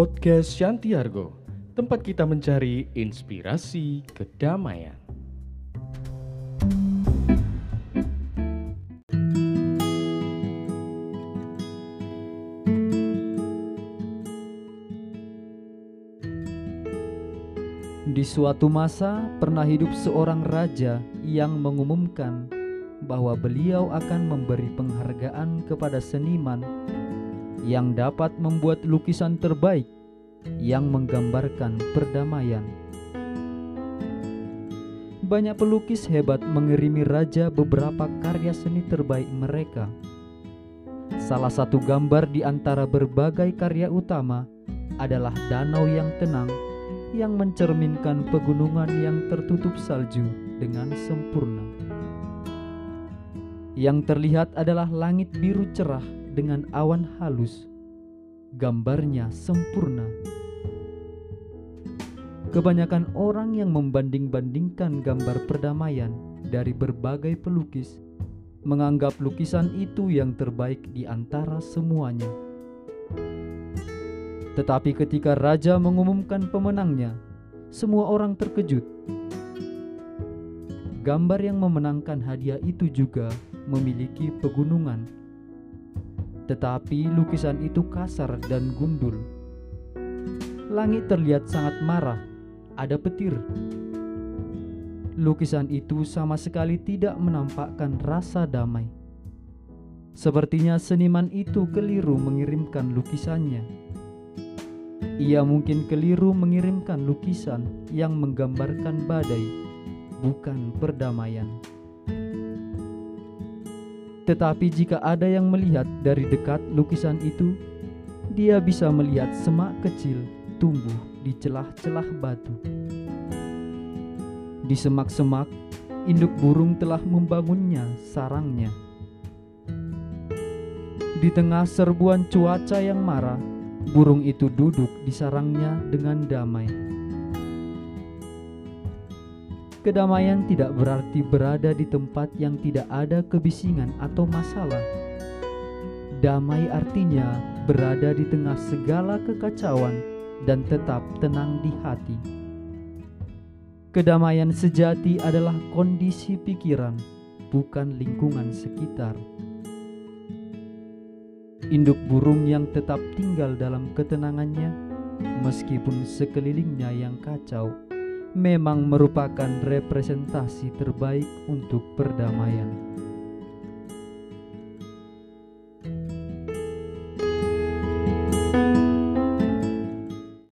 Podcast Shantiargo, tempat kita mencari inspirasi kedamaian. Di suatu masa pernah hidup seorang raja yang mengumumkan bahwa beliau akan memberi penghargaan kepada seniman yang dapat membuat lukisan terbaik yang menggambarkan perdamaian. Banyak pelukis hebat mengirimi raja beberapa karya seni terbaik mereka. Salah satu gambar di antara berbagai karya utama adalah danau yang tenang yang mencerminkan pegunungan yang tertutup salju dengan sempurna. Yang terlihat adalah langit biru cerah dengan awan halus. Gambarnya sempurna. Kebanyakan orang yang membanding-bandingkan gambar perdamaian dari berbagai pelukis menganggap lukisan itu yang terbaik di antara semuanya. Tetapi ketika raja mengumumkan pemenangnya, semua orang terkejut. Gambar yang memenangkan hadiah itu juga memiliki pegunungan, tetapi lukisan itu kasar dan gundul. Langit terlihat sangat marah, ada petir. Lukisan itu sama sekali tidak menampakkan rasa damai. Sepertinya seniman itu keliru mengirimkan lukisannya ia mungkin keliru mengirimkan lukisan yang menggambarkan badai, bukan perdamaian. Tetapi jika ada yang melihat dari dekat lukisan itu, dia bisa melihat semak kecil tumbuh di celah-celah batu. Di semak-semak, induk burung telah membangunnya sarangnya. Di tengah serbuan cuaca yang marah, burung itu duduk di sarangnya dengan damai. Kedamaian tidak berarti berada di tempat yang tidak ada kebisingan atau masalah. Damai artinya berada di tengah segala kekacauan dan tetap tenang di hati. Kedamaian sejati adalah kondisi pikiran, bukan lingkungan sekitar induk burung yang tetap tinggal dalam ketenangannya, meskipun sekelilingnya yang kacau, memang merupakan representasi terbaik untuk perdamaian.